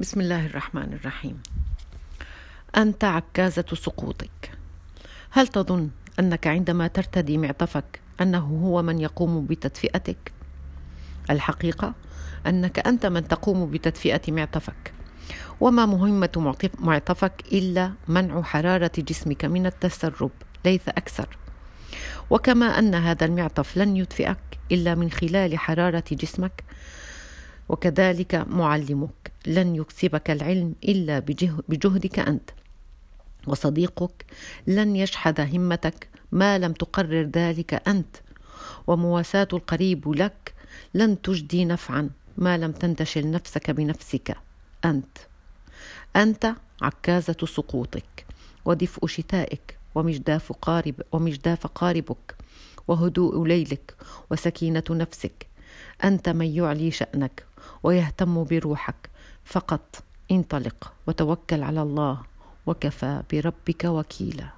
بسم الله الرحمن الرحيم. أنت عكازة سقوطك. هل تظن أنك عندما ترتدي معطفك أنه هو من يقوم بتدفئتك؟ الحقيقة أنك أنت من تقوم بتدفئة معطفك. وما مهمة معطفك إلا منع حرارة جسمك من التسرب ليس أكثر. وكما أن هذا المعطف لن يدفئك إلا من خلال حرارة جسمك وكذلك معلمك. لن يكسبك العلم إلا بجهدك أنت. وصديقك لن يشحذ همتك ما لم تقرر ذلك أنت. ومواساة القريب لك لن تجدي نفعا ما لم تنتشل نفسك بنفسك أنت. أنت عكازة سقوطك ودفء شتائك ومجداف قارب ومجداف قاربك وهدوء ليلك وسكينة نفسك. أنت من يعلي شأنك ويهتم بروحك فقط. انطلق وتوكل على الله وكفى بربك وكيلا.